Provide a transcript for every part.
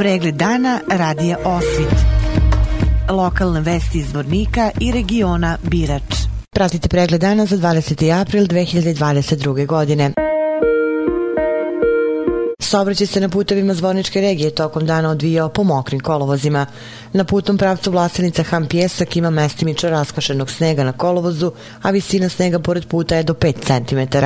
Pregled dana radija Osvit. Lokalne vesti iz Vornika i regiona Birač. Pratite pregled dana za 20. april 2022. godine. Saobraćaj se na putevima Zvorničke regije tokom dana odvijao po mokrim kolovozima. Na putnom pravcu Vlasenica Ham Pjesak ima mestimično raskašenog snega na kolovozu, a visina snega pored puta je do 5 cm.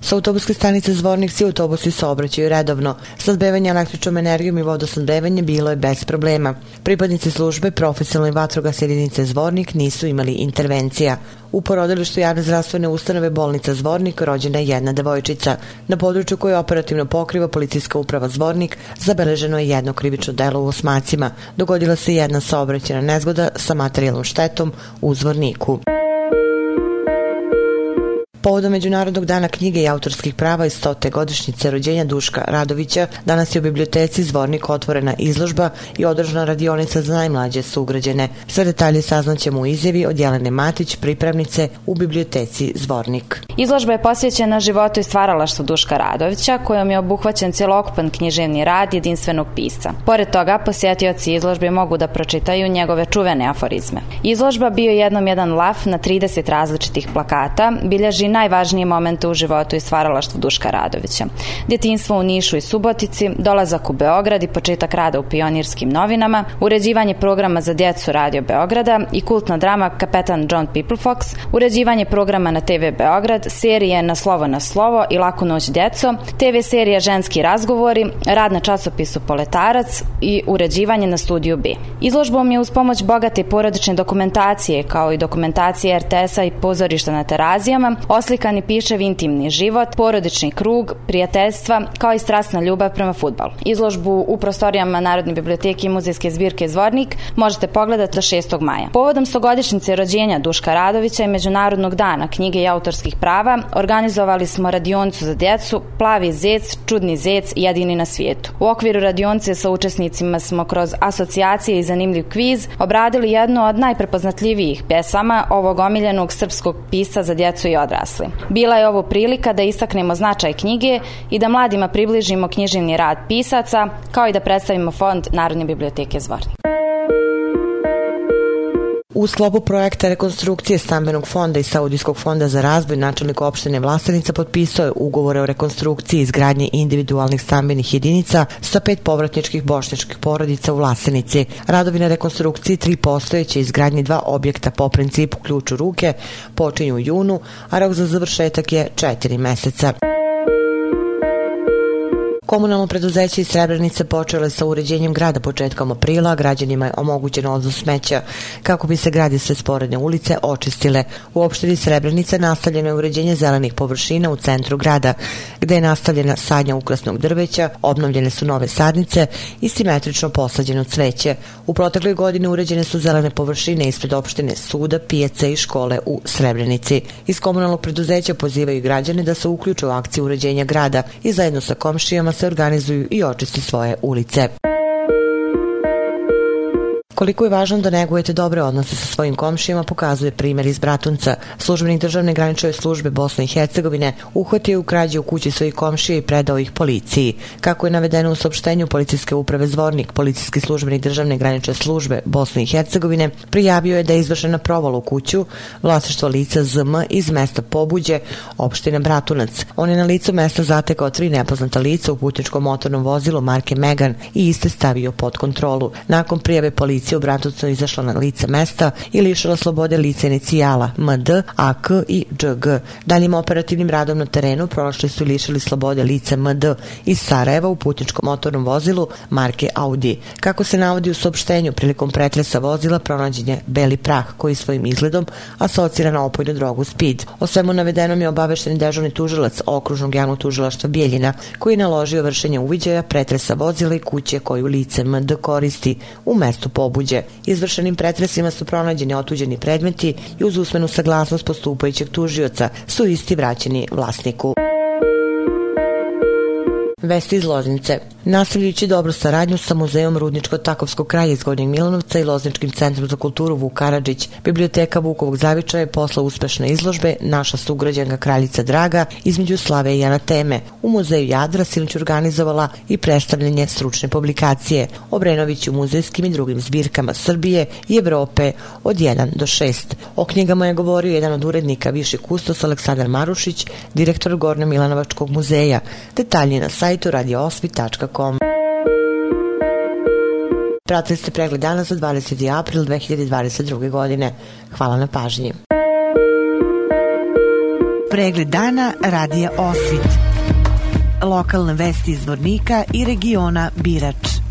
Sa autobuske stanice Zvornik svi autobusi saobraćaju redovno. Sadbevanje električnom energijom i vodosnadbevanje bilo je bez problema. Pripadnici službe profesionalne vatrogas jedinice Zvornik nisu imali intervencija. U porodilištu javne zdravstvene ustanove bolnica Zvornik rođena je jedna devojčica. Na području koje operativno pokriva policijska uprava Zvornik zabeleženo je jedno krivično delo u Osmacima. Dogodila se jedna saobraćena nezgoda sa materijalnom štetom u Zvorniku. Povodom Međunarodnog dana knjige i autorskih prava i stote godišnjice rođenja Duška Radovića, danas je u biblioteci Zvornik otvorena izložba i održana radionica za najmlađe sugrađene. Sve detalje saznaćemo u izjavi od Jelene Matić, pripravnice u biblioteci Zvornik. Izložba je posvećena životu i stvaralaštvu Duška Radovića, kojom je obuhvaćen celokupan književni rad jedinstvenog pisca. Pored toga, posjetioci izložbe mogu da pročitaju njegove čuvene aforizme. Izložba bio jednom jedan laf na 30 različitih plakata, bilježi najvažnije momente u životu i stvaralaštvu Duška Radovića. Djetinstvo u Nišu i Subotici, dolazak u Beograd i početak rada u pionirskim novinama, uređivanje programa za djecu Radio Beograda i kultna drama Kapetan John Peoplefox, uređivanje programa na TV Beograd, serije Na slovo na slovo i Laku noć djeco, TV serija Ženski razgovori, rad na časopisu Poletarac i uređivanje na studiju B. Izložbom je uz pomoć bogate porodične dokumentacije kao i dokumentacije RTS-a i pozorišta na terazijama oslikani pišev intimni život, porodični krug, prijateljstva, kao i strastna ljubav prema futbalu. Izložbu u prostorijama Narodne biblioteke i muzejske zbirke Zvornik možete pogledati do 6. maja. Povodom stogodišnjice rođenja Duška Radovića i Međunarodnog dana knjige i autorskih prava organizovali smo radioncu za djecu Plavi zec, Čudni zec, jedini na svijetu. U okviru radionce sa učesnicima smo kroz asocijacije i zanimljiv kviz obradili jednu od najprepoznatljivijih pjesama ovog omiljenog srpskog pisa za djecu i odrasle odrasli. Bila je ovo prilika da istaknemo značaj knjige i da mladima približimo književni rad pisaca, kao i da predstavimo fond Narodne biblioteke Zvornik. U sklopu projekta rekonstrukcije stambenog fonda i Saudijskog fonda za razvoj načelnik opštine Vlasenica potpisao je ugovore o rekonstrukciji izgradnje individualnih stambenih jedinica sa pet povratničkih bošnjačkih porodica u Vlasenici. Radovi na rekonstrukciji tri postojeće izgradnje dva objekta po principu ključ u ruke počinju u junu, a rok za završetak je četiri meseca. Komunalno preduzeće iz Srebrenice počele sa uređenjem grada početkom aprila, građanima je omogućeno odvoz smeća kako bi se gradi sve sporedne ulice očistile. U opštini Srebrenica nastavljeno je uređenje zelenih površina u centru grada, gde je nastavljena sadnja ukrasnog drveća, obnovljene su nove sadnice i simetrično posađeno cveće. U protekloj godini uređene su zelene površine ispred opštine suda, pijace i škole u Srebrenici. Iz komunalnog preduzeća pozivaju građane da se uključe u akciju uređenja grada i zajedno sa komšijama se organizuju i očisti svoje ulice. Koliko je važno da negujete dobre odnose sa svojim komšijama pokazuje primjer iz Bratunca. Službenik državne granične službe Bosne i Hercegovine uhvatio u krađe u kući svojih komšija i predao ih policiji. Kako je navedeno u saopštenju policijske uprave Zvornik, policijski službenik državne granične službe Bosne i Hercegovine prijavio je da je izvršena provala u kuću vlasništvo lica ZM iz mesta Pobuđe, opštine Bratunac. On je na licu mesta zatekao tri nepoznata lica u putničkom motornom vozilu marke Megan i iste stavio pod kontrolu. Nakon prijave policije policija u Bratovcu izašla na lice mesta i lišila slobode lice inicijala MD, AK i DŽG. Daljim operativnim radom na terenu prošli su lišili slobode lice MD iz Sarajeva u putničkom motornom vozilu marke Audi. Kako se navodi u saopštenju, prilikom pretresa vozila pronađen je beli prah koji svojim izgledom asocira na opojnu drogu speed. O svemu navedenom je obavešteni dežurni tužilac okružnog javnog tužilaštva Bijeljina koji je naložio vršenje uviđaja pretresa vozila i kuće koju lice MD koristi u mestu pobuđa Buđe. Izvršenim pretresima su pronađeni otuđeni predmeti i uz usmenu saglasnost postupajućeg tužioca su isti vraćeni vlasniku. Vesti iz Loznice. Nastavljajući dobru saradnju sa Muzejom Rudničko-Takovskog kraja iz Gornjeg Milanovca i Lozničkim centrom za kulturu Vuk Karadžić, Biblioteka Vukovog zavičaja je posla uspešne izložbe Naša sugrađanka Kraljica Draga između slave i anateme. U Muzeju Jadra sinoć organizovala i predstavljanje stručne publikacije Obrenović u muzejskim i drugim zbirkama Srbije i Evrope od 1 do 6. O knjigama je govorio jedan od urednika Viši kustos Aleksandar Marušić, direktor Gornjo Milanovačkog muzeja. Detalji na sajtu radioosvit.com. Pratili ste pregled dana za 20. april 2022. godine. Hvala na pažnji. Pregled dana radija Osvit. Lokalne vesti iz Vornika i regiona Birač.